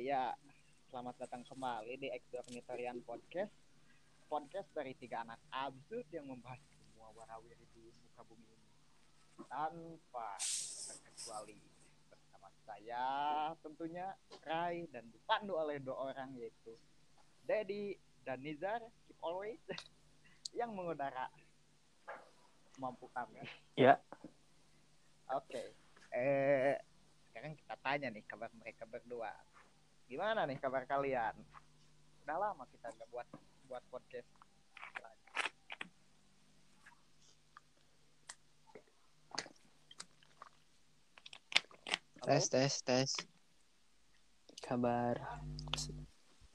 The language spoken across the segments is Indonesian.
ya selamat datang kembali di Eksternitarian Podcast. Podcast dari tiga anak absurd yang membahas semua warawiri di muka bumi ini tanpa terkecuali bersama saya tentunya Rai dan dipandu oleh dua orang yaitu Dedi dan Nizar keep always yang mengudara mampu kami. Ya. Oke. Eh sekarang kita tanya nih kabar mereka berdua. Gimana nih kabar kalian? Udah lama kita nggak buat buat podcast. Halo? Tes tes tes. Kabar.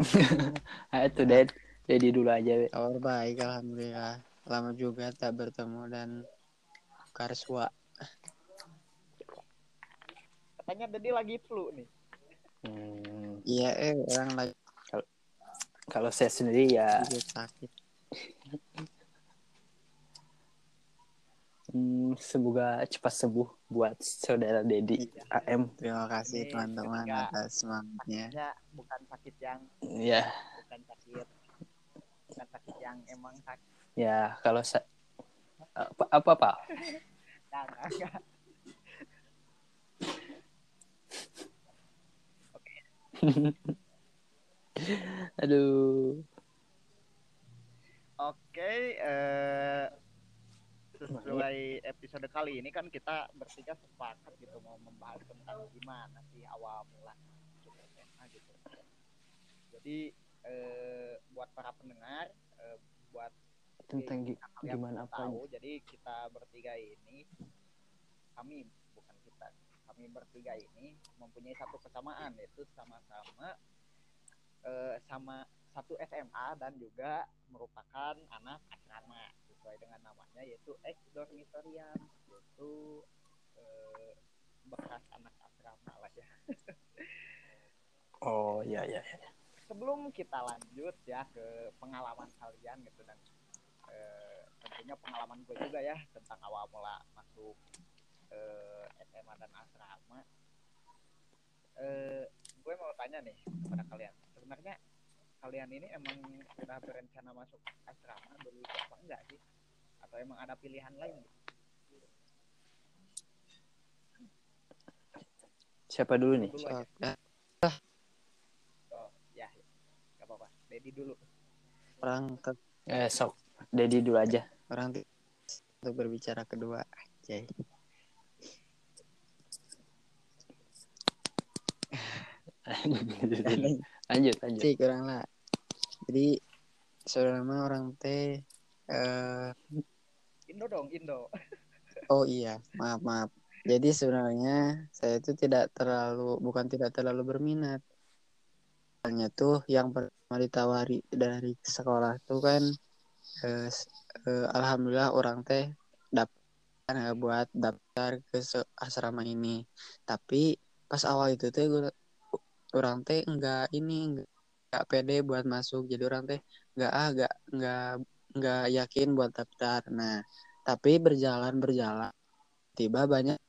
Ayo tuh, Ded. Dedi dulu aja, Be. Kabar baik alhamdulillah. Lama juga tak bertemu dan karswa. Katanya Dedi lagi flu nih. Hmm, Iya eh orang lagi kalau saya sendiri ya juga sakit. hmm, semoga cepat sembuh buat saudara Dedi Iya. AM. Terima kasih teman-teman atas semangatnya. Sakitnya bukan sakit yang Ya, bukan sakit bukan sakit yang emang sakit. ya kalau sa- apa apa apa? Nah, nah, nah. Aduh. Oke, eh, sesuai episode kali ini kan kita bertiga sepakat gitu mau membahas tentang gimana sih awal mula masuk SMA gitu. Jadi eh, buat para pendengar, eh, buat Tentang kalian gimana apa? tahu, jadi kita bertiga ini kami kami bertiga ini mempunyai satu kesamaan yaitu sama-sama eh, sama satu SMA dan juga merupakan anak asrama sesuai dengan namanya yaitu ex dormitorian yaitu eh, bekas anak asrama lah ya. Oh, ya ya ya. Sebelum kita lanjut ya ke pengalaman kalian gitu dan eh, tentunya pengalaman gue juga ya tentang awal mula masuk eh, SMA dan asrama. Eh, gue mau tanya nih kepada kalian, sebenarnya kalian ini emang sudah berencana masuk asrama dulu apa enggak sih? Atau emang ada pilihan lain? gitu? Siapa dulu nih? Dulu aja. Soalnya Oh, ya, ya. Gak apa-apa. Dedi dulu. orang ke Eh, sok. Dedi dulu aja. orang untuk berbicara kedua. Jay. lanjut, lanjut. Sih kurang lah. Jadi sebenarnya orang teh eh Indo dong, Indo. Oh iya, maaf maaf. Jadi sebenarnya saya itu tidak terlalu bukan tidak terlalu berminat. Soalnya tuh yang pertama ditawari dari sekolah tuh kan eh, eh, alhamdulillah orang teh dapat eh, buat daftar ke asrama ini. Tapi pas awal itu teh gua- orang teh enggak ini enggak, enggak pede buat masuk. Jadi orang teh enggak ah enggak enggak enggak yakin buat daftar. Nah, tapi berjalan berjalan tiba banyak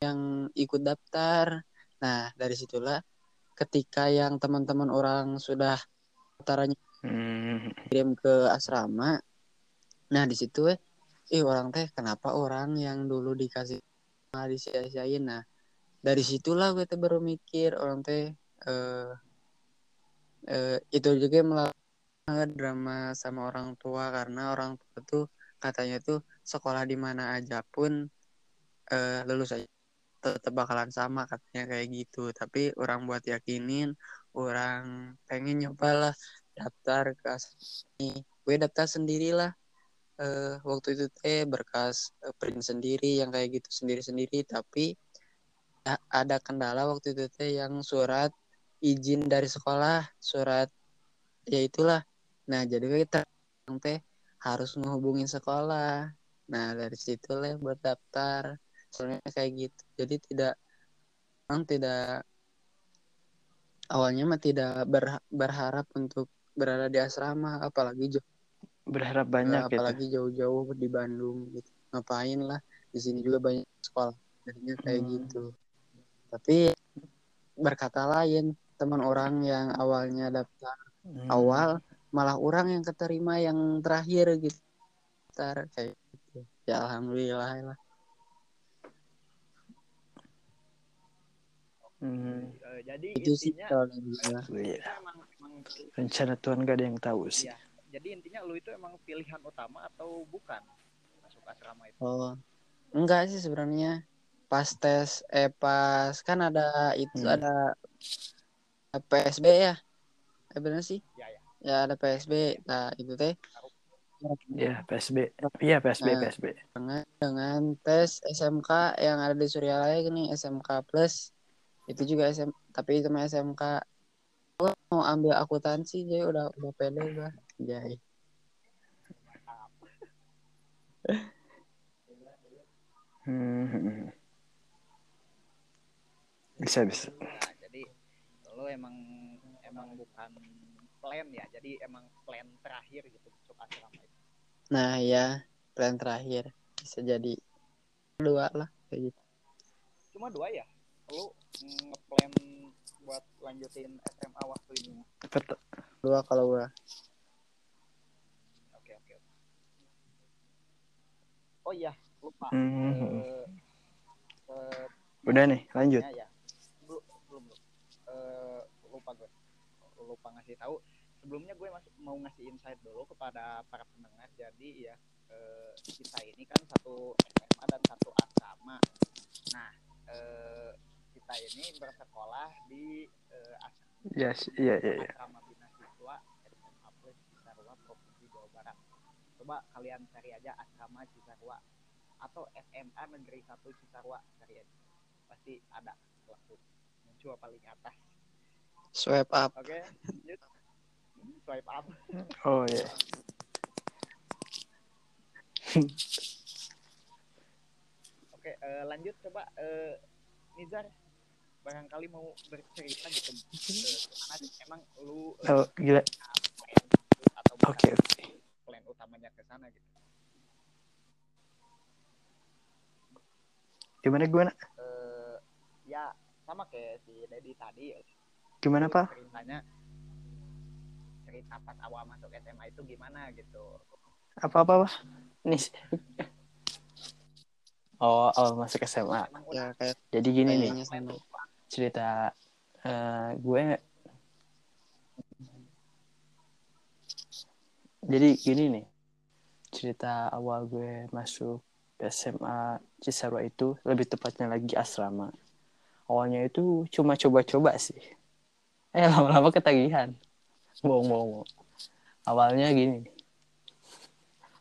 yang ikut daftar nah dari situlah ketika yang teman-teman orang sudah daftarannya Hmm, kirim ke asrama nah di situ eh ih orang teh kenapa orang yang dulu dikasih malah disia-siain nah dari situlah gue teh baru mikir orang teh eh eh, itu juga melakukan drama sama orang tua karena orang tua tuh katanya tuh sekolah di mana aja pun eh, lulus aja tetap bakalan sama katanya kayak gitu. Tapi orang buat yakinin orang pengen nyobalah daftar ke asrama gue daftar sendirilah. Eh, waktu itu teh berkas print sendiri yang kayak gitu sendiri-sendiri. Tapi a- ada kendala waktu itu teh yang surat izin dari sekolah surat ya itulah. Nah jadi kita teh harus menghubungin sekolah. Nah dari situ lah buat daftar soalnya kayak gitu. Jadi tidak orang tidak awalnya mah tidak ber- berharap untuk berada di asrama. Apalagi jauh berharap banyak gitu. apalagi jauh-jauh di Bandung gitu. Ngapain lah di sini juga banyak sekolah. Jadinya kayak Hmm. gitu. Tapi berkata lain teman orang yang awalnya daftar Hmm. awal malah orang yang keterima yang terakhir gitu daftar kayak gitu ya alhamdulillah lah Hmm. Eh, jadi itu sih intinya gua. Iya. itu emang emang Rencana Tuhan gak ada yang tahu sih. Iya. jadi intinya lu itu emang pilihan utama atau bukan masuk asrama itu oh enggak sih sebenarnya pas tes eh pas kan ada itu Hmm. ada PSB ya eh bener sih ya ya ya ada PSB nah itu teh Iya, PSB. Iya, PSB, Nah. PSB. dengan dengan tes SMK yang ada di Suryalaya gini SMK plus itu juga SM tapi itu mah SMK gua mau ambil akuntansi jadi udah udah pede gua jadi Hmm. Bisa, bisa. Emang emang bukan plan ya jadi emang plan terakhir gitu masuk asrama itu nah ya plan terakhir bisa jadi dua lah kayak gitu cuma dua ya lu ngeplan buat lanjutin SMA waktu ini Betul. dua kalau gua oke oke oke. oh iya lupa Hmm. Eh, Udah nih, lanjut. ya, ya. belum belum belum. Lupa gue lupa ngasih tahu. Sebelumnya gue masih mau ngasih insight dulu kepada para pendengar. Jadi ya eh, kita ini kan satu SMA dan satu asrama. Nah eh, kita ini bersekolah di eh, asrama Yes, iya, iya, iya. asrama bina siswa SMA Plus Cisarua Provinsi Jawa Barat. Coba kalian cari aja asrama Cisarua atau SMA Negeri 1 Cisarua. Cari aja. Pasti ada langsung muncul paling atas swipe up oke lanjut swipe up Oh, iya. oke eh, lanjut coba eh, Nizar barangkali mau bercerita gitu emang lu Oh, gila. Oke, oke. plan utamanya ke sana gitu Gimana, gimana? eh ya sama kayak si Dedi tadi Gimana, Pak? ceritanya cerita pas awal masuk SMA itu gimana gitu Apa-apa, Pak? Nih. Oh, awal masuk SMA. ya kayak Jadi gini nih, sama cerita eh, gue jadi gini nih cerita awal gue masuk SMA Cisarua itu lebih tepatnya lagi asrama awalnya itu cuma coba-coba sih eh lama-lama ketagihan. Bohong-bohong awalnya gini.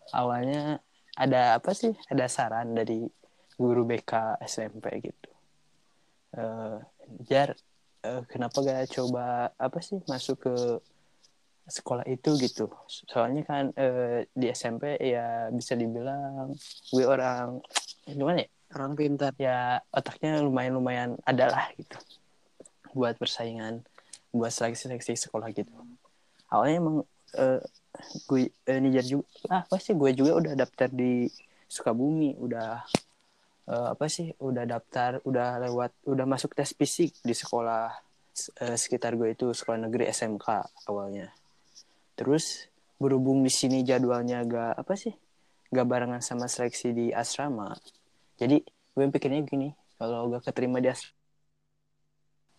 Awalnya ada apa sih? Ada saran dari guru BK SMP gitu. Eh jar eh, kenapa gak coba apa sih masuk ke sekolah itu gitu? Soalnya kan eh, di SMP ya bisa dibilang gue orang gimana ya? Orang pintar. Ya otaknya lumayan lumayan ada lah gitu buat persaingan buat seleksi-seleksi sekolah gitu. Awalnya emang eh, gue eh, Nijar juga ah pasti gue juga udah daftar di Sukabumi udah eh, apa sih udah daftar udah lewat udah masuk tes fisik di sekolah eh, sekitar gue itu sekolah negeri SMK awalnya. Terus berhubung di sini jadwalnya gak apa sih gak barengan sama seleksi di asrama jadi gue pikirnya gini kalau gak keterima di asrama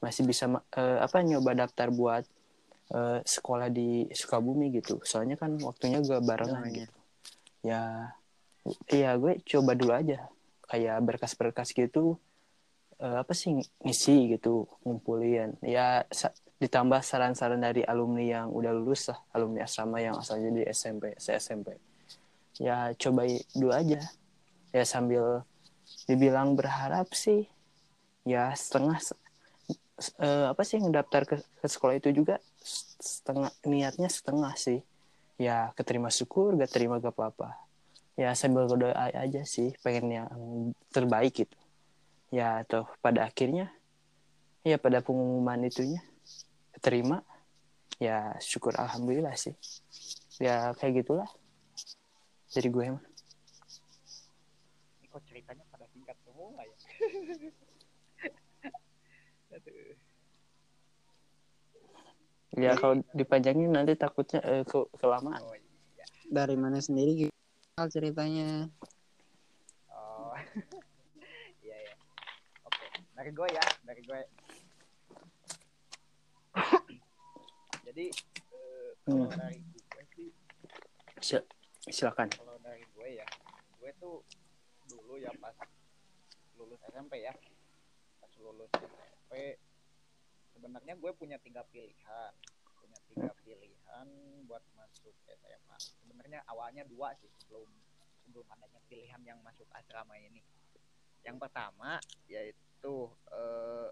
masih bisa eh, apa nyoba daftar buat eh, sekolah di Sukabumi gitu. Soalnya kan waktunya gak barengan Namanya. gitu. Ya iya gue coba dulu aja. Kayak berkas-berkas gitu eh, apa sih ngisi gitu ngumpulin. Ya sa- ditambah saran-saran dari alumni yang udah lulus lah. Alumni asrama yang asalnya di SMP se SMP ya coba dulu aja. Ya sambil dibilang berharap sih ya setengah eh, apa sih ngedaftar ke, ke sekolah itu juga setengah niatnya setengah sih. Ya keterima syukur gak terima gak apa-apa. Ya sambil berdoa aja sih pengen yang terbaik gitu. Ya atau pada akhirnya ya pada pengumuman itunya keterima ya syukur alhamdulillah sih. Ya kayak gitulah. Dari gue ini kok ceritanya pada singkat semua ya Aduh. Ya kalau dipanjangin nanti takutnya eh, ke kelamaan. oh iya dari mana sendiri ceritanya oh iya ya oke dari gue ya dari gue jadi eh, kalau Hmm. dari gue sih Sil- silakan. kalau dari gue ya gue tuh dulu ya pas lulus SMP ya lulus SMP sebenarnya gue punya tiga pilihan. Punya tiga pilihan buat masuk SMA sebenarnya awalnya dua sih sebelum sebelum adanya pilihan yang masuk asrama ini. Yang pertama yaitu eh,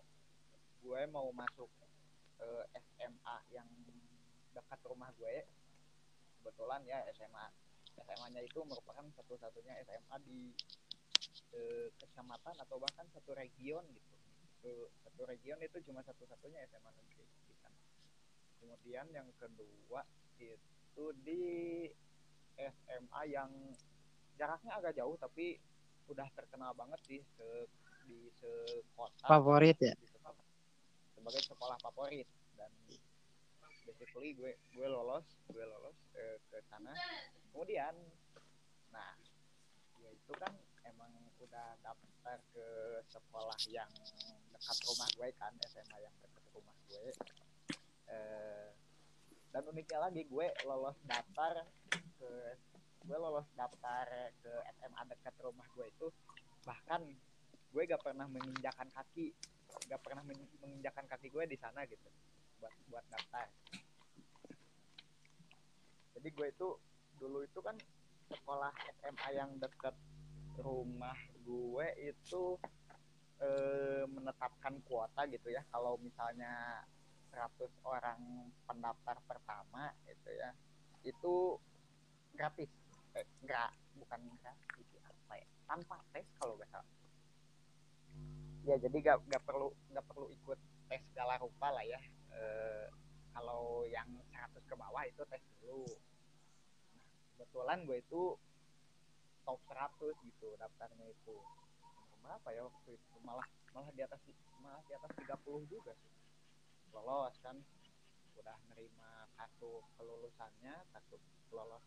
gue mau masuk eh, SMA yang dekat rumah gue. Kebetulan ya SMA SMA-nya itu merupakan satu-satunya SMA di eh, kecamatan atau bahkan satu region gitu. Satu, satu region itu cuma satu-satunya SMA negeri di sana. Kemudian yang kedua itu di SMA yang jaraknya agak jauh tapi udah terkenal banget sih se, di sekota. Favorit ya? Sebagai sekolah favorit. Dan basically gue gue lolos gue lolos eh, ke sana. Kemudian nah ya itu kan emang udah daftar ke sekolah yang dekat rumah gue kan SMA yang dekat rumah gue. Eh, dan uniknya lagi gue lolos daftar ke gue lolos daftar ke SMA dekat rumah gue itu bahkan gue gak pernah menginjakan kaki gak pernah men- menginjakan kaki gue di sana gitu buat buat daftar. Jadi gue itu dulu itu kan sekolah SMA yang dekat rumah gue itu eh, menetapkan kuota gitu ya. Kalau misalnya 100 orang pendaftar pertama itu ya itu gratis. Eh, enggak bukan gratis apa ya? Tanpa tes kalau nggak salah. Ya jadi gak, gak perlu nggak perlu ikut tes segala rupa lah ya. Eh, kalau yang 100 ke bawah itu tes dulu. Nah, kebetulan gue itu top 100 gitu daftarnya itu. Berapa ya waktu itu? Malah malah di atas malah di atas 30 juga sih. Lolos kan. Udah nerima kartu kelulusannya kartu lolos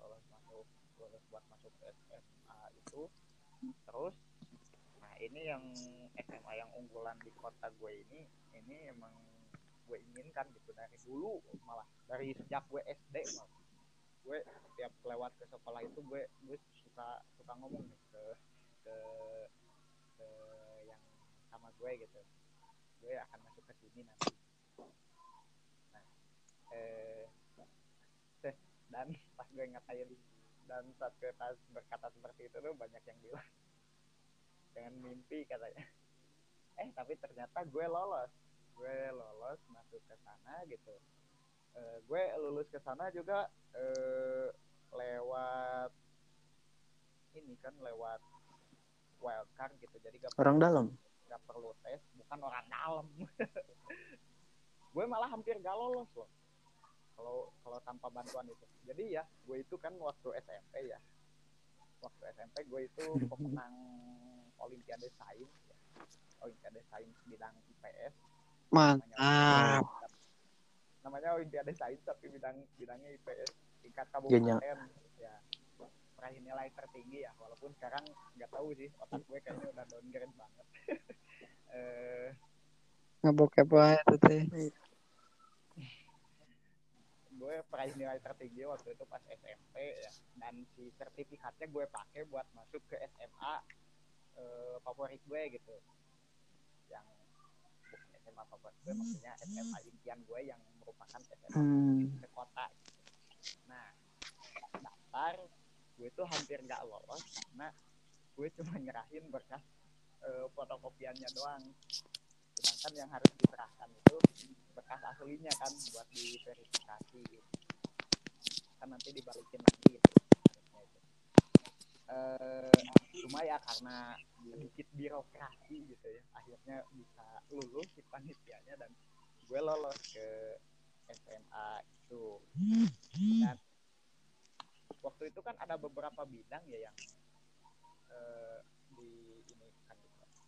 lolos masuk lolos buat masuk ke SMA itu. Terus nah ini yang SMA yang unggulan di kota gue ini ini emang gue inginkan gitu dari dulu malah. Dari sejak gue SD malah. Gue tiap lewat ke sekolah itu gue gue suka suka ngomong nih ke ke ke yang sama gue gitu. Gue akan masuk ke sini nanti. Nah eh eh, dan pas gue ngatain dan saat gue pas berkata seperti itu tuh banyak yang bilang jangan mimpi katanya. Eh tapi ternyata gue lolos. Gue lolos masuk ke sana gitu. Eh, gue lulus ke sana juga eh, lewat ini kan lewat wildcard gitu. Jadi gak Orang dalam. nggak perlu tes bukan orang dalam. Gue malah hampir gak lolos loh. Kalau kalau tanpa bantuan itu. Jadi ya gue itu kan waktu SMP ya. Waktu SMP gue itu pemenang Olimpiade Sains ya. Olimpiade Sains bidang IPS mantap. Namanya Olimpiade Sains tapi bidang bidangnya IPS tingkat Genya. kabupaten. Ya peraih nilai tertinggi ya walaupun sekarang nggak tahu sih otak gue kayaknya udah downgrade banget eh ngebokep wae itu teh gue peraih nilai tertinggi waktu itu pas SMP ya dan si sertifikatnya gue pakai buat masuk ke SMA eh, favorit gue gitu yang bukan SMA favorit gue maksudnya SMA impian gue yang merupakan SMA Hmm. ke kota gitu. nah daftar gue tuh hampir nggak lolos karena gue cuma nyerahin berkas eh, fotokopiannya doang. Sedangkan yang harus diserahkan itu bekas aslinya kan buat diverifikasi. Kan nanti dibalikin lagi gitu eh cuma ya karena sedikit birokrasi gitu ya akhirnya bisa lulus si panitianya dan gue lolos ke SMA itu. Dan waktu itu kan ada beberapa bidang ya yang eh, di ini kan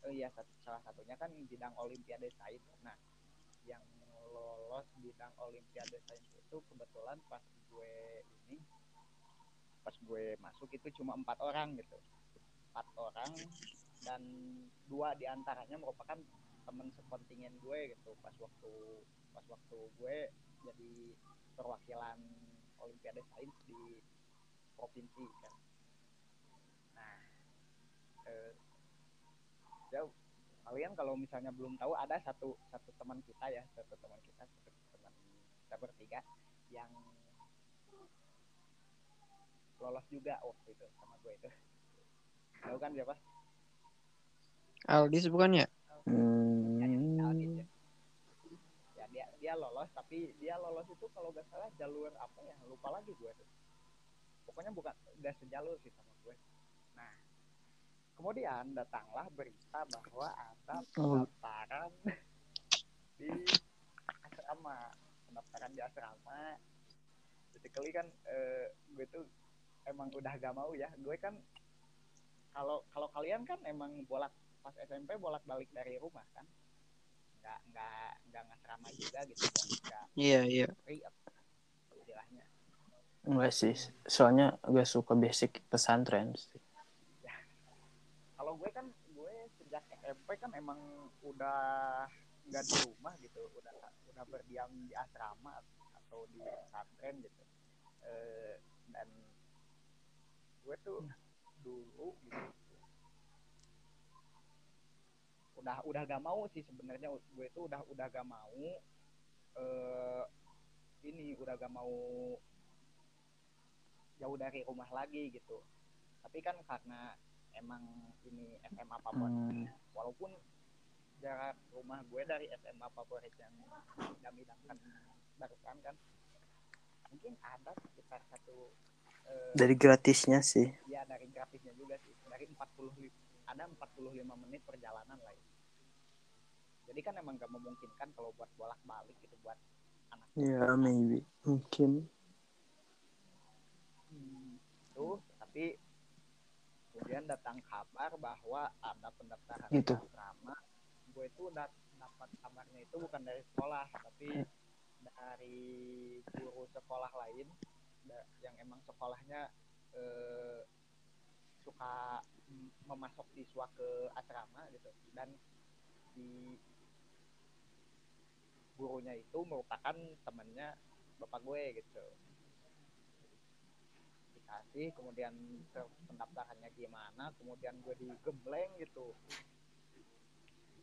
oh iya sat- salah satunya kan bidang olimpiade sains. Nah yang lolos bidang olimpiade sains itu kebetulan pas gue ini pas gue masuk itu cuma empat orang gitu. Empat orang dan dua di antaranya merupakan teman sekontingen gue gitu. Pas waktu pas waktu gue jadi perwakilan olimpiade sains di provinsi kan. Nah eh, jauh. Kalian kalau misalnya belum tahu ada satu satu teman kita ya satu teman kita satu teman kita bertiga yang lolos juga waktu itu sama gue itu. Tahu kan siapa? Aldis bukan ya? Hmm, ya, ya, Aldis ya. ya dia dia lolos tapi dia lolos itu kalau gak salah jalur apa ya? Lupa lagi gue tuh pokoknya bukan udah sejalur sih sama gue nah kemudian datanglah berita bahwa ada Oh. pendaftaran di asrama pendaftaran di asrama basically kan eh, gue tuh emang udah gak mau ya gue kan kalau kalau kalian kan emang bolak pas SMP bolak balik dari rumah kan nggak nggak nggak ngasrama juga gitu kan nggak Iya, iya. free apa istilahnya enggak sih. Soalnya gue suka basic pesantren. sih. kalau gue kan gue sejak SMP kan emang udah nggak di rumah gitu udah udah berdiam di asrama atau di pesantren gitu Eh, dan gue tuh dulu gitu udah udah gak mau sih sebenarnya gue tuh udah udah gak mau eh ini udah gak mau jauh dari rumah lagi gitu tapi kan karena emang ini SMA favorit Hmm, walaupun jarak rumah gue dari SMA favorit yang idam-idamkan barusan kan mungkin ada sekitar satu eh, dari gratisnya sih. ya dari gratisnya juga sih dari 40 li- ada 45 menit perjalanan lah ya. jadi kan emang gak memungkinkan kalau buat bolak balik gitu buat anak Ya, maybe. Mungkin. Tuh tapi kemudian datang kabar bahwa ada pendaftaran Gitu. di asrama. Gue itu udah dapat kabarnya itu bukan dari sekolah tapi dari guru sekolah lain yang emang sekolahnya eh, suka memasok siswa ke asrama gitu. Dan di gurunya itu merupakan temannya bapak gue gitu dikasih kemudian ke- pendaftarannya gimana kemudian gue digembleng gitu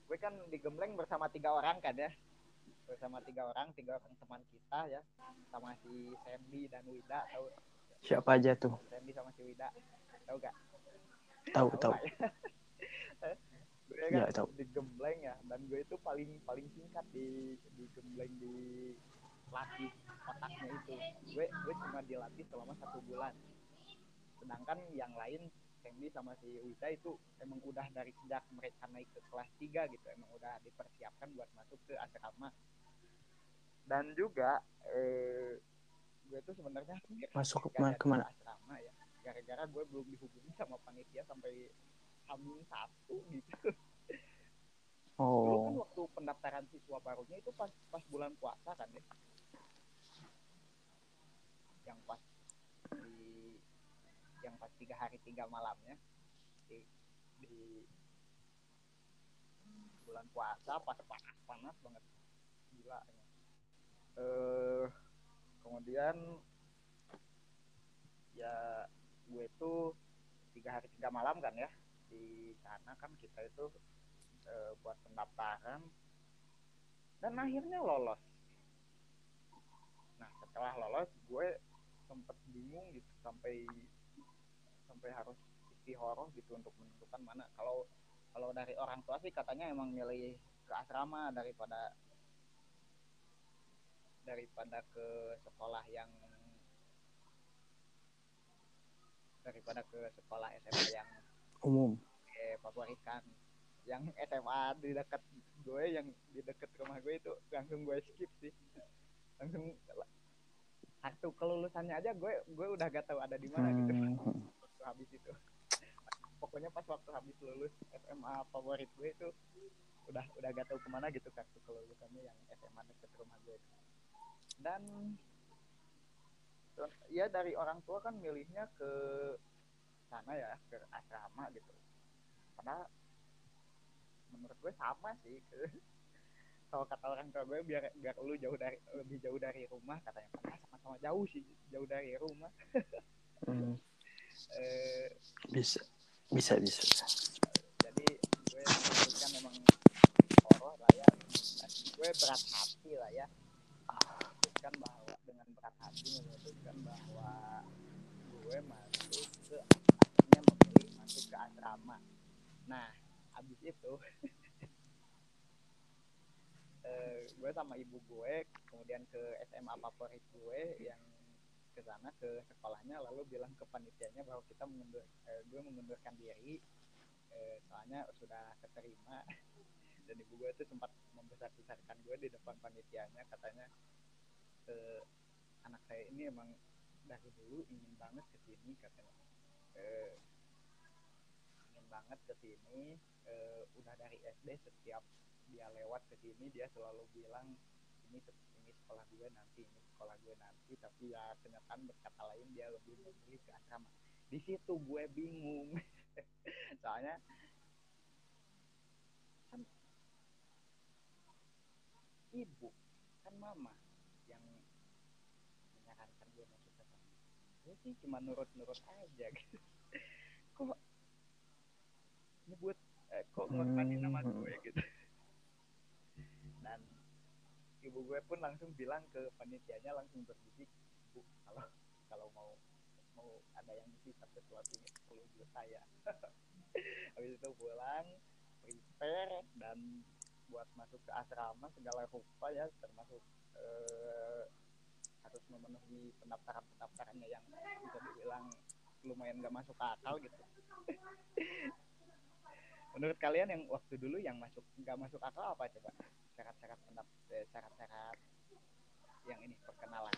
gue kan digembleng bersama tiga orang kan ya bersama tiga orang tiga orang teman kita ya sama si Sandy dan Wida tahu Siapa aja tuh? Sandy sama si Wida tahu gak Tahu, tahu. ya? gue kan Ya, tahu. digembleng ya dan gue itu paling paling singkat di digembleng di latih otaknya itu. Gue gue cuma dilatih selama satu bulan. Sedangkan yang lain Sandy sama si Wida itu emang udah dari sejak mereka naik ke kelas 3 gitu. Emang udah dipersiapkan buat masuk ke asrama. Dan juga eh, gue tuh sebenarnya Masuk ke- ke mana? asrama ya. Gara-gara gue belum dihubungi sama panitia sampai hamin satu gitu. Dulu kan Oh, waktu pendaftaran siswa barunya itu pas pas bulan puasa kan ya yang pas di yang pas tiga hari tiga malamnya. Di, di bulan puasa pas panas panas banget. Gila eh kemudian ya gue tuh tiga hari tiga malam kan ya di sana kan kita itu eh, buat pendaftaran. Dan akhirnya lolos. Nah setelah lolos gue sempet bingung gitu sampai sampai harus istihoroh gitu untuk menentukan mana. Kalau kalau dari orang tua sih katanya emang milih ke asrama daripada daripada ke sekolah yang daripada ke sekolah SMA yang umum. gue favoritkan yang SMA di dekat gue yang di dekat rumah gue itu langsung gue skip sih. Langsung satu kelulusannya aja gue gue udah gak tahu ada di mana gitu. Hmm, waktu habis itu. Pokoknya pas waktu habis lulus SMA favorit gue itu udah udah gak tahu ke mana gitu kartu kelulusannya yang SMA dekat rumah gue. Dan ya dari orang tua kan milihnya ke sana ya ke asrama gitu. Padahal menurut gue sama sih kalau kata orang tua gue biar biar lu jauh dari lebih jauh dari rumah katanya. Padahal sama-sama jauh sih jauh dari rumah. Hmm, eh, bisa bisa bisa. jadi gue memutuskan memang horor lah ya. Gue berat hati lah ya. Memutuskan bahwa dengan berat hati memutuskan bahwa gue masuk ke akhirnya memilih masuk ke asrama. Nah abis itu eh, gue sama ibu gue kemudian ke SMA favorit gue yang ke sana ke sekolahnya lalu bilang ke panitianya bahwa kita mengundur eh, gue mengundurkan diri. Eh, soalnya sudah keterima. Dan ibu gue tuh sempat membesar-besarkan gue di depan panitianya katanya eh, anak saya ini emang dari dulu ingin banget ke sini katanya. Eh, ingin banget ke sini eh, udah dari SD setiap dia lewat ke sini dia selalu bilang ini ini sekolah gue nanti ini sekolah gue nanti. Tapi ya kenyataan berkata lain dia lebih memilih ke asrama. Di situ gue bingung. Soalnya kan ibu kan mama yang menyarankan gue masuk ke sana gue sih cuma nurut-nurut aja gitu. Kok nyebut eh, kok ngorbanin nama Hmm. gue gitu dan ibu gue pun langsung bilang ke panitianya langsung berbisik bu kalau kalau mau mau ada yang sisa sesuatu ini perlu buat saya. Habis itu pulang prepare dan buat masuk ke asrama segala rupa ya termasuk eh, harus memenuhi pendaftaran pendaftarannya yang bisa dibilang lumayan gak masuk akal gitu menurut kalian yang waktu dulu yang masuk nggak masuk akal apa coba? Syarat-syarat eh, syarat-syarat yang ini perkenalan.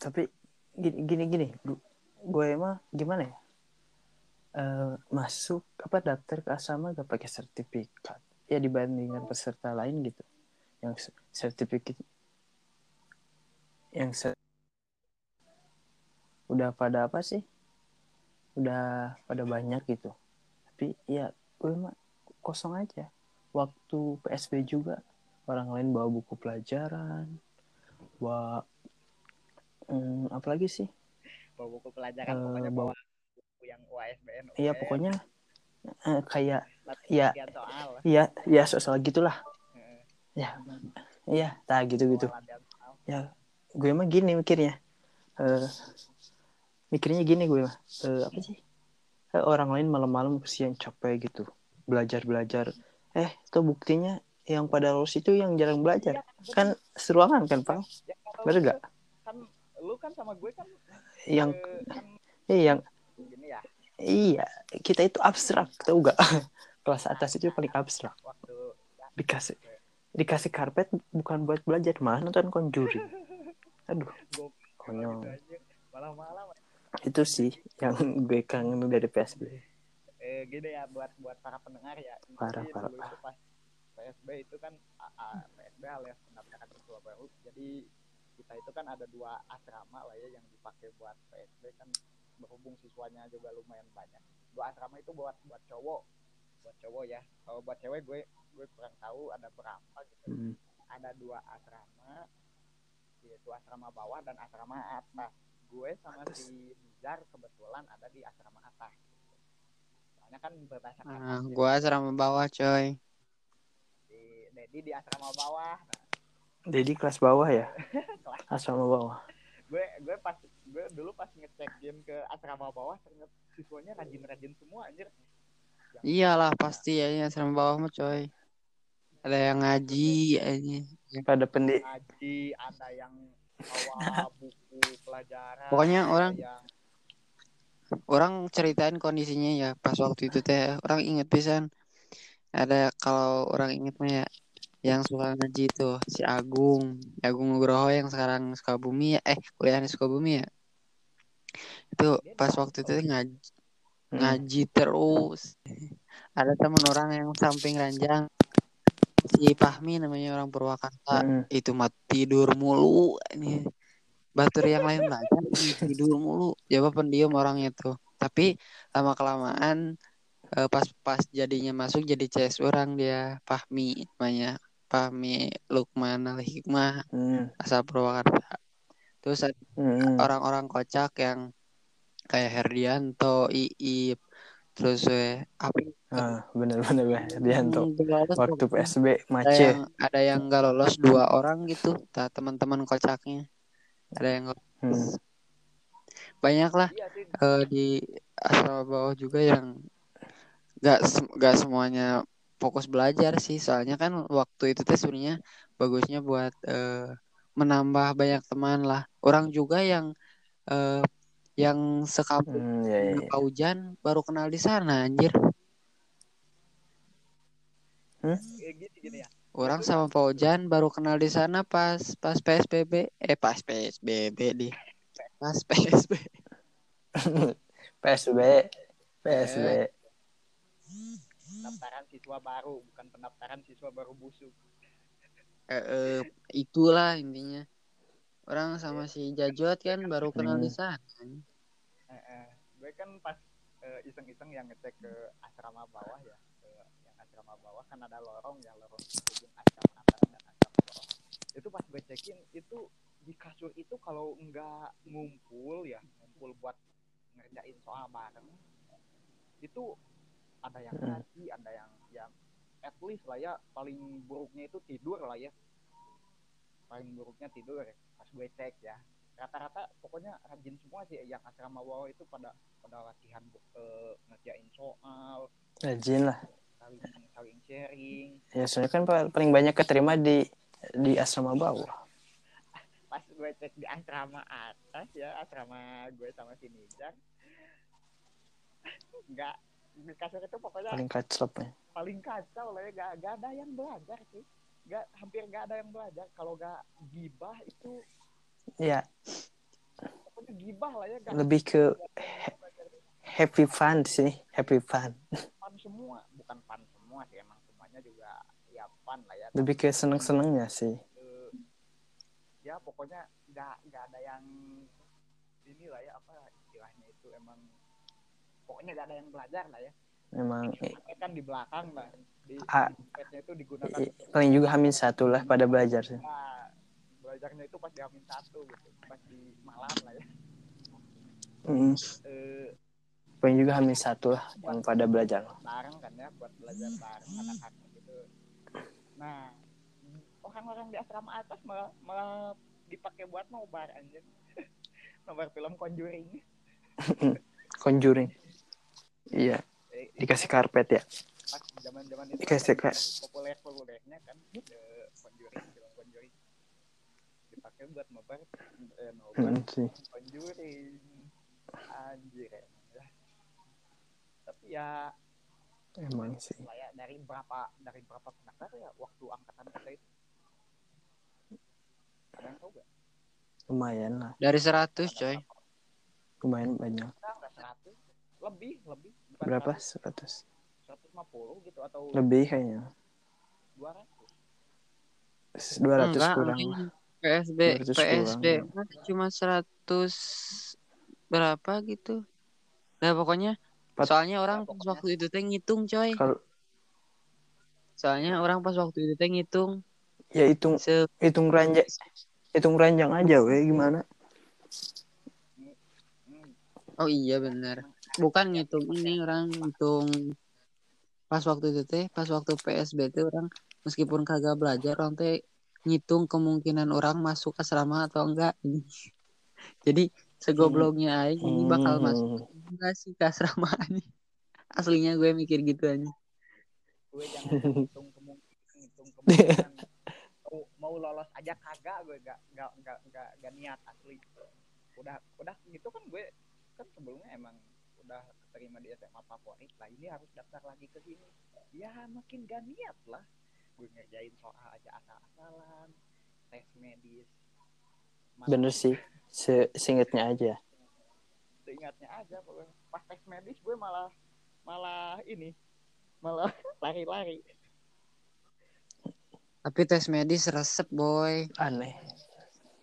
Tapi gini gini gini gu- gue mah gimana ya? Eh, masuk apa daftar ke asrama gak pakai sertifikat. Ya dibandingkan peserta lain gitu. Yang se- sertifikat yang se- udah pada apa sih? Udah pada banyak gitu tapi ya gue mah kosong aja. Waktu PSB juga orang lain bawa buku pelajaran bawa hmm, apa lagi sih? Bawa buku pelajaran Eh, pokoknya bawa- buku yang UASBN iya pokoknya eh, kayak iya. latihan soal ya ya soal gitulah. Eh, ya iya tak gitu gitu ya gue mah gini mikirnya. Eh mikirnya gini gue mah. Eh, apa sih Eh, orang lain malam-malam kesian capek gitu. Belajar belajar eh itu buktinya yang pada lulus itu yang jarang belajar. Kan seruangan kan pak? Ya, bener gak kan lu kan sama gue kan yang eh, kan eh, yang gini ya. Iya kita itu abstrak tau gak kelas atas itu paling abstrak. Waktu ya, dikasih dikasih karpet bukan buat belajar malah nonton Conjuring aduh konyol. Malam-malam itu sih yang gue kangen dari PSB eh gini ya buat buat para pendengar ya. Parah, parah, dulu itu pas PSB itu kan AA, PSB alias pendaftaran siswa baru jadi kita itu kan ada dua asrama lah ya yang dipakai buat PSB kan berhubung siswanya juga lumayan banyak. Dua asrama itu buat buat cowok. Buat cowok ya. Kalau buat cewek gue gue kurang tahu ada berapa gitu. Hmm. ada dua asrama yaitu asrama bawah dan asrama atas gue sama Atas. si Nizar kebetulan ada di asrama atas soalnya kan berdasarkan Ah, absen. gua asrama bawah coy. di Dedi di asrama bawah nah, jadi kelas bawah ya kelas asrama bawah gue gue pas gue dulu pas ngecek game ke asrama bawah ternyata siswanya rajin-rajin semua anjir Yang- Iyalah pasti ya ini asrama bawah mah coy. Ada yang ngaji aja. pada pendi ngaji ada yang bawa buku pelajaran Pokoknya ada orang- yang Orang ceritain kondisinya ya pas waktu itu teh. Orang inget pisan. Ada kalau orang inget mah ya yang suka ngaji itu si Agung, Agung Nugroho yang sekarang Sukabumi ya, eh kuliah di Sukabumi ya. Itu pas waktu itu teh ngaji Hmm. ngaji terus. Ada teman orang yang samping ranjang si Fahmi namanya orang Purwakarta Mm. itu mah tidur mulu ini batur yang lain ini tidur mulu coba pendiam orangnya tuh tapi lama kelamaan eh, pas pas jadinya masuk jadi CS orang dia Fahmi namanya Fahmi Lukman Al Hikmah Mm. asal Purwakarta terus ada Mm. orang-orang kocak yang kayak Herdianto Iip terus eh, apa Ah, bener-bener Dianto. yang gak lolos Waktu. PSB ada Mace. yang ada yang nggak lolos dua orang gitu teman-teman kocaknya ada yang nggak Hmm. banyak lah eh, di asrama bawah juga yang nggak nggak semuanya fokus belajar sih soalnya kan waktu itu teh sebenarnya bagusnya buat eh, menambah banyak teman lah orang juga yang eh, yang sekampus Hmm, ya, ya, ya. Pak Hujan baru kenal di sana anjir. Gini ya. Orang sama Pak Hujan baru kenal di sana pas pas PSBB eh pas PSBB di. Pas PSB PSB. PSB. pendaftaran siswa baru bukan pendaftaran siswa baru busuk. Eh, eh, itulah intinya orang sama si Jajot kan baru kenal di Hmm. sana. Eh, eh. gue kan pas eh, iseng-iseng yang ngecek ke asrama bawah ya ke yang asrama bawah kan ada lorong ya lorong hubung asrama atas dan asrama bawah. Itu pas gue cekin itu di kasur itu kalau nggak ngumpul ya ngumpul buat ngerjain soal bareng itu ada yang ngaji ada yang yang at least lah ya paling buruknya itu tidur lah ya paling buruknya tidur ya pas gue cek ya rata-rata pokoknya rajin semua sih yang asrama bawah itu pada pada latihan eh, ngerjain soal Rajin lah. saling saling sharing Ya soalnya kan pa- paling banyak keterima di di asrama bawah. pas gue cek di asrama atas ya asrama gue sama si Nijar nggak di kasur itu pokoknya Paling ya. paling kacau lah ya gak, gak ada yang belajar sih gak hampir gak ada yang belajar. Kalau gak gibah itu Ya, pokoknya gibah lah ya gak lebih ke happy fun sih, happy fun. fun semua. Bukan fun semua sih emang semuanya juga ya fun lah ya. Lebih ke seneng-senengnya sih. Eh, ya pokoknya nggak nggak ada yang ini lah ya apa istilahnya itu emang pokoknya nggak ada yang belajar lah ya Memang. Kan di belakang lah di Ah. di dompetnya itu digunakan paling juga hamin satu lah pada belajar sih. Nah, belajarnya itu pas di Amin satu gitu pas di malam lah ya. Mm, eh, paling juga hamin satu lah yang pada belajar. bareng kan ya buat belajar bareng anak-anak gitu. Nah orang-orang di asrama atas malah malah dipakai buat nobar anjir. Nobar film Conjuring. Conjuring. Iya, Eh, dikasih karpet ya. pas zaman-zaman itu Dikasih kan kayak populer populernya kan Conjuring film Conjuring dipakai buat nobar eh, nobar Mm, sih. Conjuring anjir emang ya tapi ya Emang sih. ya dari berapa dari berapa pendaftar ya waktu angkatan kita itu ada yang tahu gak? Lumayan lah. dari 100 coy Lumayan banyak. Enggak, enggak 100 lebih lebih Berapa? 100, 100. 150 gitu atau Lebih kayaknya. 200 200 Enggak, kurang lah. PSB 200 PSB kurang. mah cuma 100 berapa gitu nah pokoknya Empat- soalnya orang Ya, pas pokoknya. waktu itu teh ngitung coy Kalau soalnya orang pas waktu itu teh ngitung ya hitung se hitung ranjang hitung ranjang aja weh gimana? oh iya benar bukan ngitung ini orang ngitung. Pas waktu itu teh pas waktu PSB teh orang meskipun kagak belajar orang teh ngitung kemungkinan orang masuk asrama atau enggak. Jadi segobloknya aing ini bakal Hmm. masuk enggak sih ke asrama ini. Aslinya gue mikir gitu aja. Gue jangan ngitung kemungkinan ngitung kemungkinan. Mau, mau lolos aja kagak gue gak gak gak gak, gak niat asli. Udah udah gitu kan gue kan sebelumnya emang udah keterima di SMA favorit lah ini harus daftar lagi ke sini ya makin gak niat lah gue ngerjain soal aja asal-asalan tes medis Malah Bener sih. Se seingetnya aja. seingatnya aja pas tes medis gue malah malah ini malah lari-lari Tapi tes medis resep boy. aneh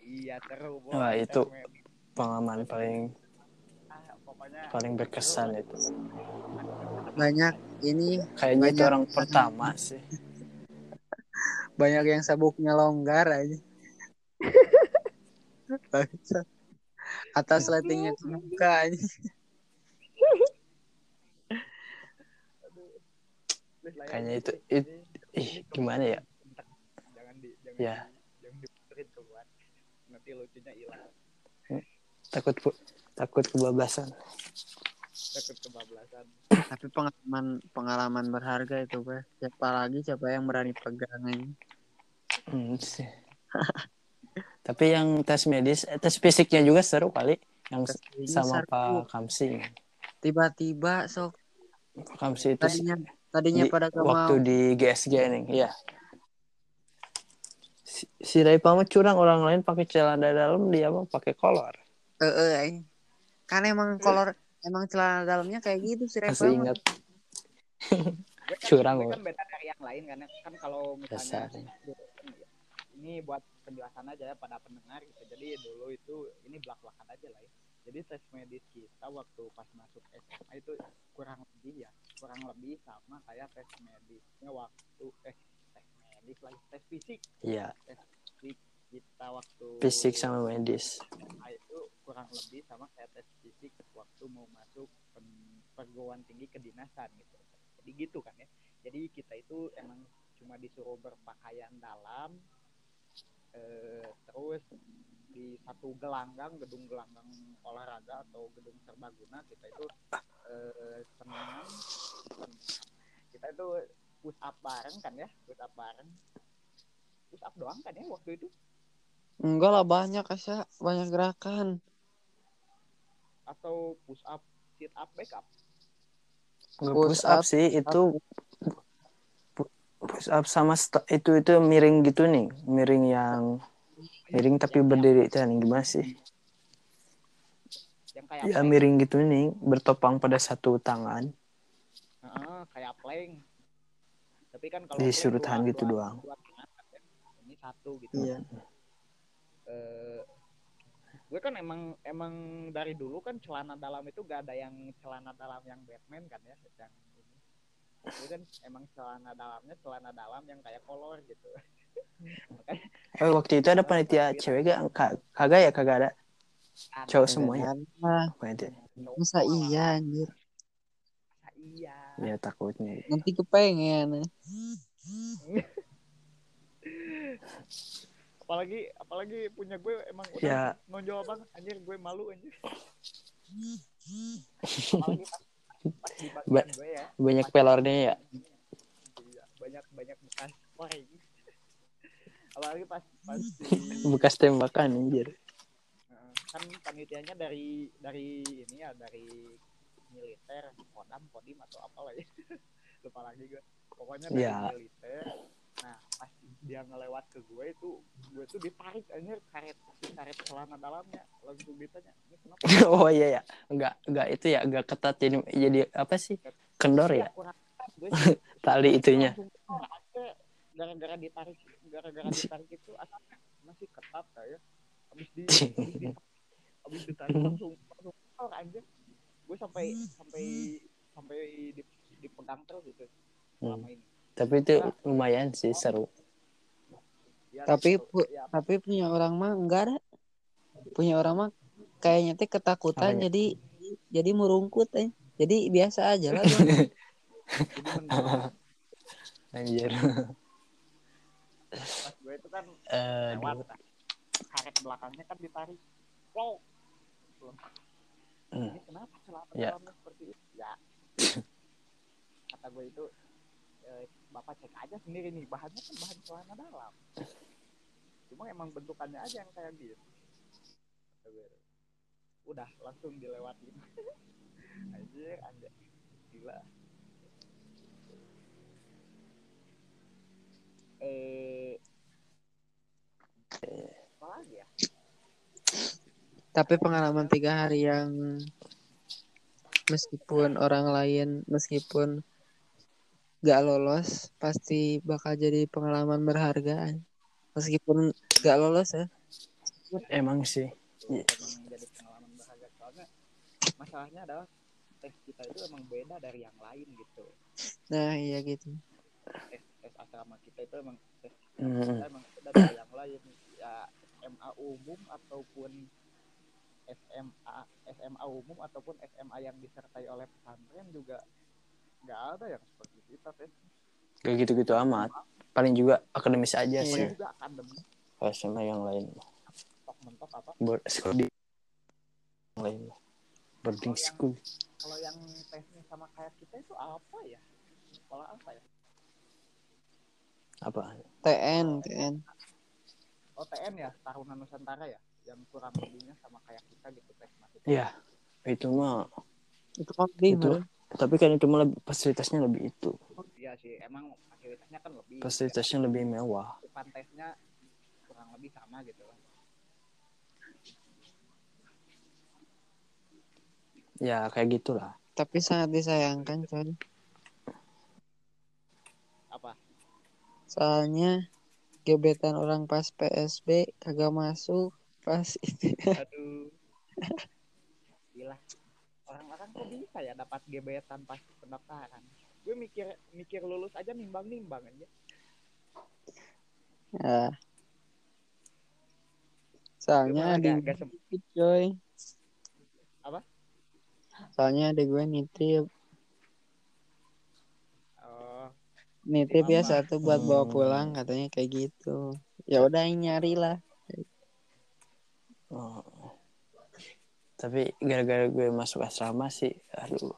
iya seru boy Wah, itu. medis. pengalaman paling paling berkesan itu Banyak ini kayaknya itu Banyak. orang pertama sih banyak yang sabuknya longgar aja. Atas lightingnya kebuka aja. Ya, Kayaknya itu- ini- it- ih gimana ya sebentar. jangan di jangan Ya. di, jangan diputerin keluar nanti lucunya hilang takut ku- takut kebablasan takut kebablasan Tapi pengalaman pengalaman berharga itu, Pak. Siapa lagi siapa yang berani pegang aja. Hmm, sih. tapi yang tes medis eh, tes fisiknya juga seru kali yang sama seru. Pak Kamsi Tiba-tiba sok Pak Kamsi itu tadinya tadinya di- pada waktu mau. di GSG nih ya si, si curang orang lain pakai celana dalam dia mah pakai kolor Eh, eh. Kan emang kolor emang celana dalamnya kayak gitu sih Reva. masih ingat. Kan, Curang, kan beda dari yang lain karena kan kalau misalnya Dasar. ini buat penjelasan aja ya pada pendengar gitu. Jadi dulu itu ini belak belakan aja lah ya. Jadi tes medis kita waktu pas masuk SMA itu kurang lebih ya kurang lebih sama kayak tes medisnya waktu eh tes medis lagi tes fisik. Iya kita waktu fisik sama medis. Itu kurang lebih sama kayak tes fisik waktu mau masuk perguruan tinggi kedinasan gitu. Jadi gitu kan ya. Jadi kita itu emang cuma disuruh berpakaian dalam eh, terus di satu gelanggang gedung gelanggang olahraga atau gedung serbaguna kita itu eh, senam kita itu push up bareng kan ya push up bareng. Push up doang kan ya waktu itu Enggak lah banyak Asa, banyak gerakan. atau push up sit up back up Push push up up, sih. itu pu- push up sama itu itu miring gitu nih. Miring yang miring tapi berdiri itu nih gimana sih? Yang kayak ya miring gitu nih. Bertopang pada satu tangan. Heeh, kayak plank. Tapi kan kalau Di plank sudut dua- tahan gitu dua- doang. kan ya. ini satu gitu. Iya. Eh, gue kan emang emang dari dulu kan celana dalam itu gak ada yang celana dalam yang Batman kan ya yang ini. Gue kan emang celana dalamnya celana dalam yang kayak kolor gitu. Makanya eh waktu itu ada panitia cewek gak? Ka- kagak ya? Kagak ada? Cowok semuanya? panitia. Cowok masa iya anjir. Masa iya. Ya takutnya. Nanti kepengen. apalagi apalagi punya gue emang udah ya. nonjol banget. Anjir gue malu anjir. Apalagi pas, pas di bagian Ba- gue ya. banyak pelornya ya? iya, banyak banyak bekas koreng apalagi pas pas di bekas tembakan anjir. Kan panitianya dari dari ini ya dari militer kodam kodim atau apa ya. Lupa lagi gue. Pokoknya dari Ya. militer nah pas dia ngelewat ke gue itu gue tuh ditarik anjir karet karet celana dalamnya. Langsung ditanya ini kenapa? Oh iya ya enggak enggak itu ya enggak ketat jadi jadi apa sih? Kendor ya? tali itunya. Aja. gara-gara ditarik gara-gara ditarik itu asapnya masih ketat kayak habis di habis di habis ditarik langsung langsung keluar aja gue sampai sampai sampai di, dipegang terus gitu selama ini tapi itu lumayan sih seru Ya, Tapi pu- ya, tapi punya orang mah enggak ada. Punya orang mah kayaknya teh ketakutan Apanya? jadi jadi merungkut eh. Jadi biasa aja lah. anjir pas gue itu kan Eh, lewat kan. karet belakangnya kan ditarik wow Hmm. ini kenapa celana Ya. dalamnya seperti itu ya kata gue itu eh, bapak cek aja sendiri nih bahannya kan bahan celana dalam. Cuma emang bentukannya aja yang kayak gitu. Udah langsung dilewatin. Anjir anjir. Gila. Eh lagi ya? Tapi pengalaman tiga hari yang meskipun orang lain meskipun gak lolos pasti bakal jadi pengalaman berharga meskipun gak lolos ya. Emang sih. Emang jadi pengalaman berharga soalnya masalahnya adalah tes kita itu emang beda dari yang lain gitu. Nah iya gitu. Tes tes asrama kita itu emang tes Hmm. kita emang beda dari yang lain. Ya SMA umum ataupun SMA SMA umum ataupun SMA yang disertai oleh pesantren juga nggak ada yang seperti kita tes gak gitu-gitu amat. Paling juga akademis aja Iya. sih. juga akademi kalau sama yang lain. Tok mentok apa? Buat sekolah di yang lain. Boarding school. kalau yang tesnya sama kayak kita itu apa ya? Sekolah apa ya? Apa? TN TN oh TN ya? Taruna Nusantara ya? Yang kurang lebihnya sama kayak kita gitu tes masuk Iya. itu mah itu coding Itu. Tapi kan itu lebih- fasilitasnya lebih itu. Iya sih emang fasilitasnya kan lebih. Fasilitasnya lebih mewah. Cakupan tesnya kurang lebih sama gitu. Ya kayak gitulah. Tapi sangat disayangkan coy apa? Soalnya gebetan orang pas PSB kagak masuk pas itu aduh. Gila kok bisa ya dapat gebetan pas pendaftaran gue mikir mikir lulus aja nimbang nimbang aja ya. soalnya Gue ada malah gak, gak sem- nitip coy Apa? soalnya ada gue nitip oh, nitip ya satu buat bawa Hmm. pulang katanya kayak gitu ya udah nyari lah Oh. Tapi gara-gara gue masuk asrama sih aduh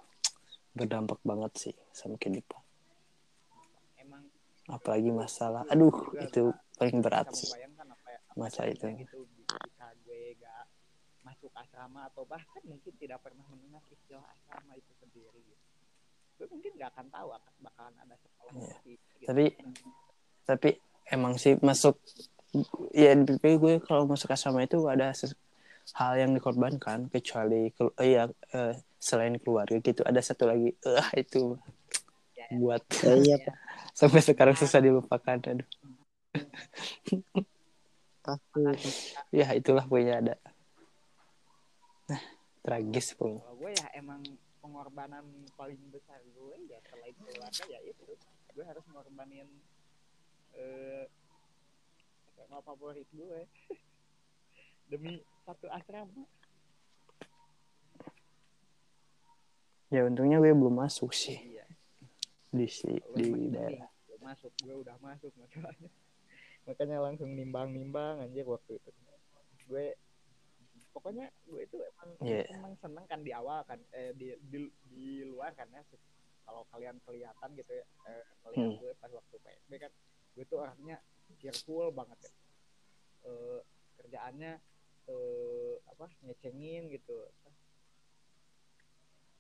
berdampak banget sih sama kehidupan emang apalagi masalah aduh itu paling berat sih ya apa Masa jadinya itu. gitu gue gak masuk asrama atau bahkan mungkin tidak pernah mendengar istilah asrama itu sendiri gitu. gue mungkin gak akan tahu akan bakalan ada sekolah Iya. seperti itu gitu. tapi tapi emang sih masuk ya gue kalau masuk asrama itu ada hal yang dikorbankan kecuali kelu- eh, ya eh, selain keluarga gitu. Ada satu lagi eh itu Ya, buat ya iya ya. sampai sekarang susah dilupakan aduh. Pasti. Itu. ya itulah pokoknya ada. Nah tragis kalau gue ya emang pengorbanan paling besar gue ya selain keluarga ya itu. Gue harus ngorbanin eh SMA favorit gue demi satu asrama. Ya untungnya gue belum masuk sih. Iya. Di si di daerah. Lu masuk gue udah masuk masalahnya. Makanya langsung nimbang-nimbang anjir waktu itu. Gue pokoknya gue itu emang Iya. emang seneng kan di awal kan eh di di, di luar kan ya kalau kalian kelihatan gitu ya eh, melihat Hmm. gue pas waktu PSB kan gue tuh orangnya cheerful banget ya. Eh, kerjaannya eh, apa ngecengin gitu.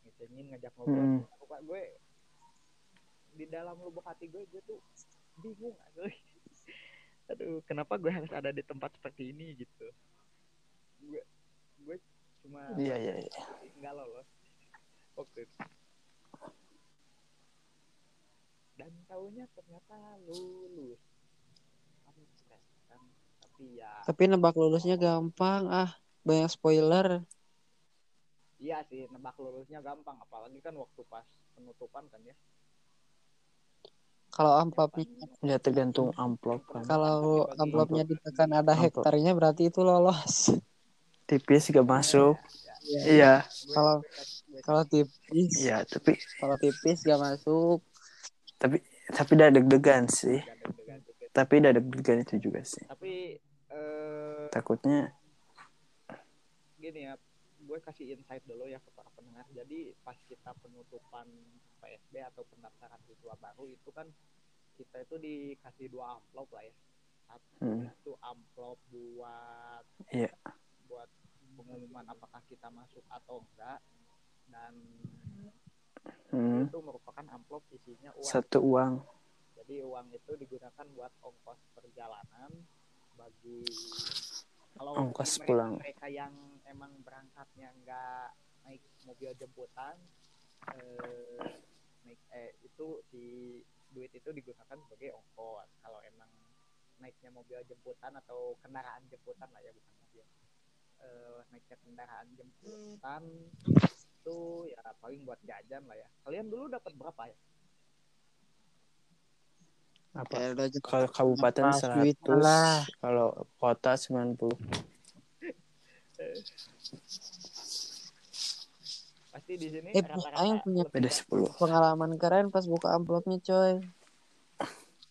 Ngecengin ngajak ngobrol. Hmm. Pokoknya gue di dalam lubuk hati gue gue tuh bingung aduh. Aduh kenapa gue harus ada di tempat seperti ini gitu. Gue gue cuma iya iya iya. nggak lolos waktu itu. Dan taunya ternyata lulus tapi ya tapi nebak lulusnya gampang ah. Banyak spoiler. Iya sih nebak lulusnya gampang. Apalagi kan waktu pas penutupan kan ya. Kalau amplopnya ya tergantung amplop kan kalau amplopnya ditekan ada Amplop. hektarnya berarti itu lolos. Tipis gak masuk. Iya. iya. Gue- Kalau- kalau tipis. Iya tapi kalau tipis gak masuk. Tapi tapi udah deg-degan sih. Gak deg-degan dikit. tapi udah deg-degan itu juga sih. Tapi eh takutnya gini ya gue kasih insight dulu ya ke para pendengar. Jadi pas kita penutupan PSB atau pendaftaran siswa baru itu kan kita itu dikasih dua amplop lah ya. Satu Hmm. itu amplop buat Iya. buat pengumuman apakah kita masuk atau enggak. Dan hmm, itu merupakan amplop isinya uang. Satu uang. Jadi uang itu digunakan buat ongkos perjalanan bagi kalau Ongkos mereka, pulang. mereka yang emang berangkatnya nggak naik mobil jemputan eh, naik eh itu si duit itu digunakan sebagai ongkos. Kalau emang naiknya mobil jemputan atau kendaraan jemputan lah ya bukan mobil. Eh, naiknya kendaraan jemputan itu ya paling buat jajan lah ya. Kalian dulu dapat berapa ya apa kalau kabupaten Pas duit 100 lah. kalau kota 90 pasti di sini Eh, rata-rata Aing punya beda. 10 pengalaman keren pas buka amplopnya coy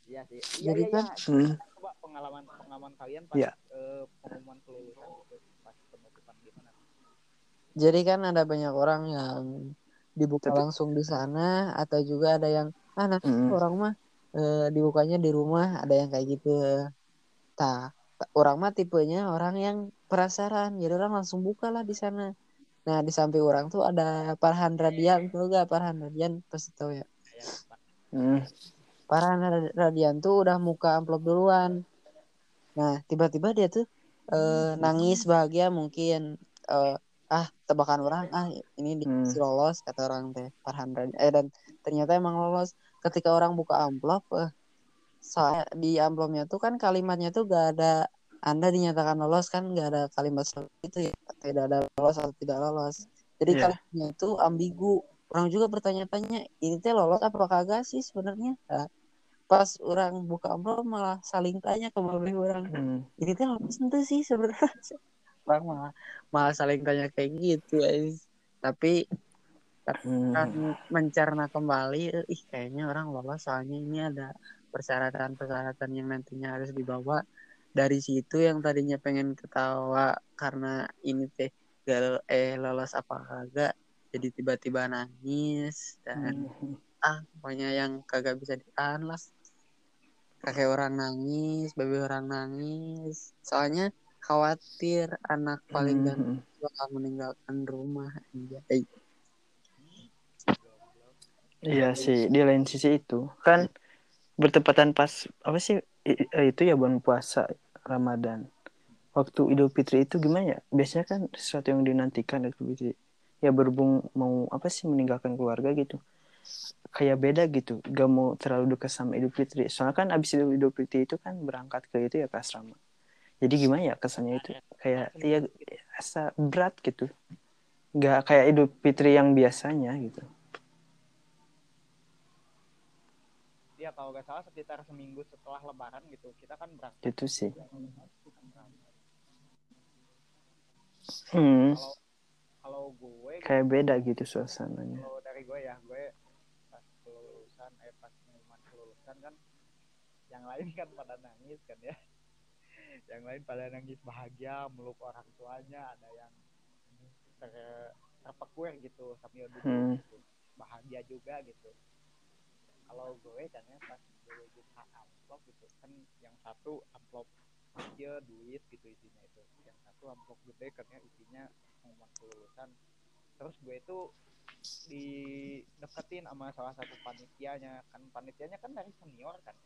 iya sih iya Jadi iya kan, iya. hmm. coba pengalaman pengalaman kalian pas Iya. eh, pengumuman kelulusan gitu pas penutupan gimana jadi kan ada banyak orang yang dibuka Tapi- langsung di sana atau juga ada yang ah nanti Mm. orang mah eh, dibukanya di rumah ada yang kayak gitu. Tak orang mah tipenya orang yang penasaran. Jadi orang langsung buka lah di sana. Nah di samping orang tuh ada Farhan Radian tuh gak Farhan Radian? Pasti tahu ya. Hmm. Farhan Rad- Radian tuh udah muka amplop duluan. Nah tiba-tiba dia tuh eh, nangis bahagia mungkin. Eh, ah tebakan orang ah ini dikasih lolos kata orang teh Farhan Radian. Eh dan ternyata emang lolos ketika orang buka amplop eh, saya di amplopnya tuh kan kalimatnya tuh gak ada anda dinyatakan lolos kan gak ada kalimat seperti itu ya tidak ada lolos atau tidak lolos. Jadi Iya. kalimatnya itu ambigu. Orang juga bertanya-tanya ini teh lolos apa kagak sih sebenarnya? Nah, pas orang buka amplop malah saling tanya ke mobil orang Hmm. ini teh lolos ente sih sebenarnya? Orang malah malah saling tanya kayak gitu guys. Tapi Hmm. kan mencerna kembali ih kayaknya orang lolos soalnya ini ada persyaratan-persyaratan yang nantinya harus dibawa dari situ yang tadinya pengen ketawa karena ini teh gak eh lolos apa kagak jadi tiba-tiba nangis dan Hmm. ah pokoknya yang kagak bisa ditahan lah kakek orang nangis baby orang nangis soalnya khawatir anak paling ganteng Hmm. bakal meninggalkan rumah anjay Iya sih, di lain sisi itu kan bertepatan pas apa sih i- itu ya bulan puasa Ramadan. Waktu Idul Fitri itu gimana ya? Biasanya kan sesuatu yang dinantikan Idul Fitri. Ya berhubung mau apa sih meninggalkan keluarga gitu. Kayak beda gitu, gak mau terlalu dekat sama Idul Fitri. Soalnya kan abis Idul Idul Fitri itu kan berangkat ke itu ya ke asrama. Jadi gimana ya kesannya itu? Kayak ya asa berat gitu. Gak kayak Idul Fitri yang biasanya gitu. Iya kalau nggak salah sekitar seminggu setelah Lebaran gitu kita kan berangkat. Itu sih. Hmm, Kalau kalau gue kayak beda gitu suasananya. kalau dari gue ya gue pas kelulusan eh pas pengumuman kelulusan kan yang lain kan pada nangis kan ya yang lain pada nangis bahagia meluk orang tuanya ada yang ter terpekuer gitu sambil duduk Hmm. gitu. bahagia juga gitu kalau gue kan ya pas gue buka amplop gitu kan yang satu amplop kecil duit gitu isinya itu. Yang satu amplop gede kan ya isinya pengumuman kelulusan. Terus gue itu dideketin sama salah satu panitianya. Kan panitianya kan dari senior kan?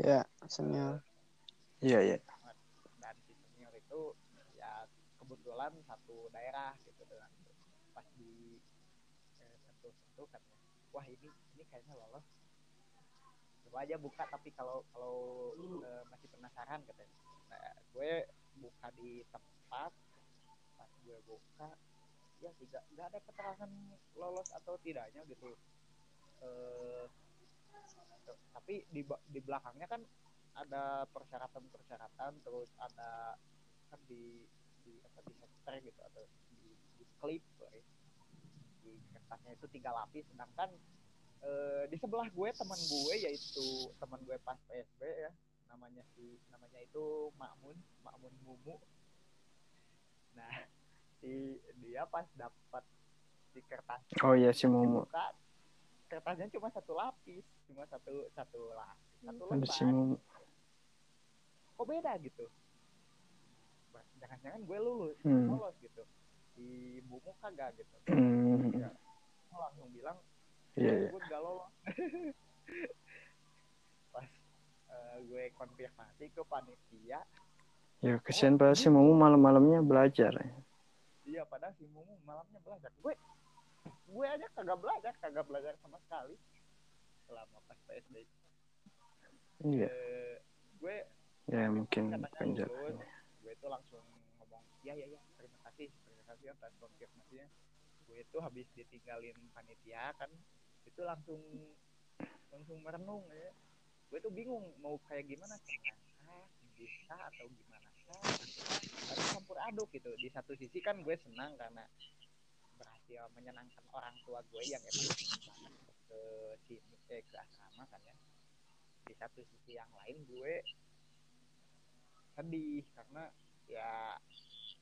Ya senior. Iya, iya. dan si senior itu ya kebetulan satu daerah gitu dengan pas di eh, sentuh-sentuh kan wah ini ini kayaknya lolos coba aja buka tapi kalau kalau eh, masih penasaran katanya nah, gue buka di tempat pas gue buka ya tidak nggak ada keterangan lolos atau tidaknya gitu eh tapi di di belakangnya kan ada persyaratan-persyaratan terus ada kan di di apa di hektar gitu atau di, di klip sorry. Di kertasnya itu tiga lapis sedangkan eh, di sebelah gue teman gue yaitu teman gue pas PSB ya namanya si namanya itu Makmun Makmun Mumu nah si dia pas dapat di kertas Oh iya si Momo. dibuka kertasnya cuma satu lapis cuma satu satu lapis satu si lembar Momo. kok beda gitu jangan-jangan gue lulus Hmm. lolos gitu di bumu kagak gitu Hmm. Ya. Gue langsung bilang Iya, iya. gue gak lolos pas eh, gue konfirmasi ke panitia Ya kesian padahal si Momo malam-malamnya belajar. iya padahal si mumu malamnya belajar gue gue aja kagak belajar kagak belajar sama sekali selama pas PSBB iya Eh, gue ya mungkin lulus, gue itu langsung ngomong ya ya ya terima kasih terima kasih atas konfirmasinya gue itu habis ditinggalin panitia kan itu langsung langsung merenung ya. Gue tuh bingung mau kayak gimana caranya bisa atau gimana harus campur aduk gitu. Di satu sisi kan gue senang karena berhasil menyenangkan orang tua gue yang emang ke sini eh, ke asrama kan ya. Di satu sisi yang lain gue sedih karena ya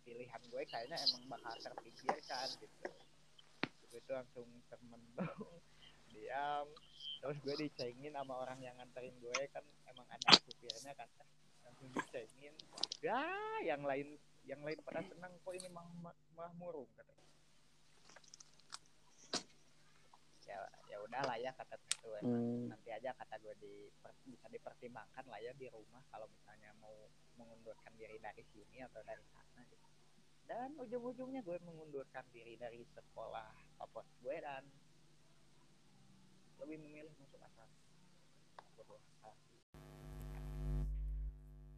pilihan gue kayaknya emang bakal terpikirkan gitu. Gue tuh langsung termenung diam. Terus gue dicengin sama orang yang nganterin gue kan emang ada supirnya kan. Langsung dicengin ya yang lain yang lain pada senang kok ini mah mah, mah murung katanya ya ya udahlah ya kata gue Hmm, nanti aja kata gue di bisa dipertimbangkan lah ya di rumah kalau misalnya mau mengundurkan diri dari sini atau dari sana gitu. Dan ujung-ujungnya gue mengundurkan diri dari sekolah papos gue dan lebih memilih masuk asal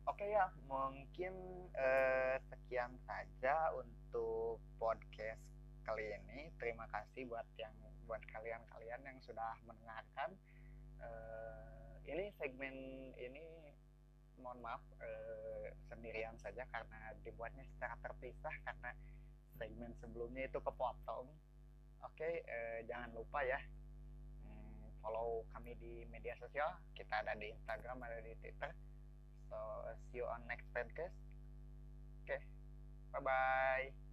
Oke ya, mungkin eh, sekian saja untuk podcast kali ini. Terima kasih buat yang buat kalian-kalian yang sudah mendengarkan. Eh, ini segmen ini mohon maaf eh, sendirian saja karena dibuatnya secara terpisah karena segmen sebelumnya itu kepotong. Oke, eh, jangan lupa ya hmm, follow kami di media sosial. Kita ada di Instagram, ada di Twitter. So see you on next podcast. Okay, bye bye.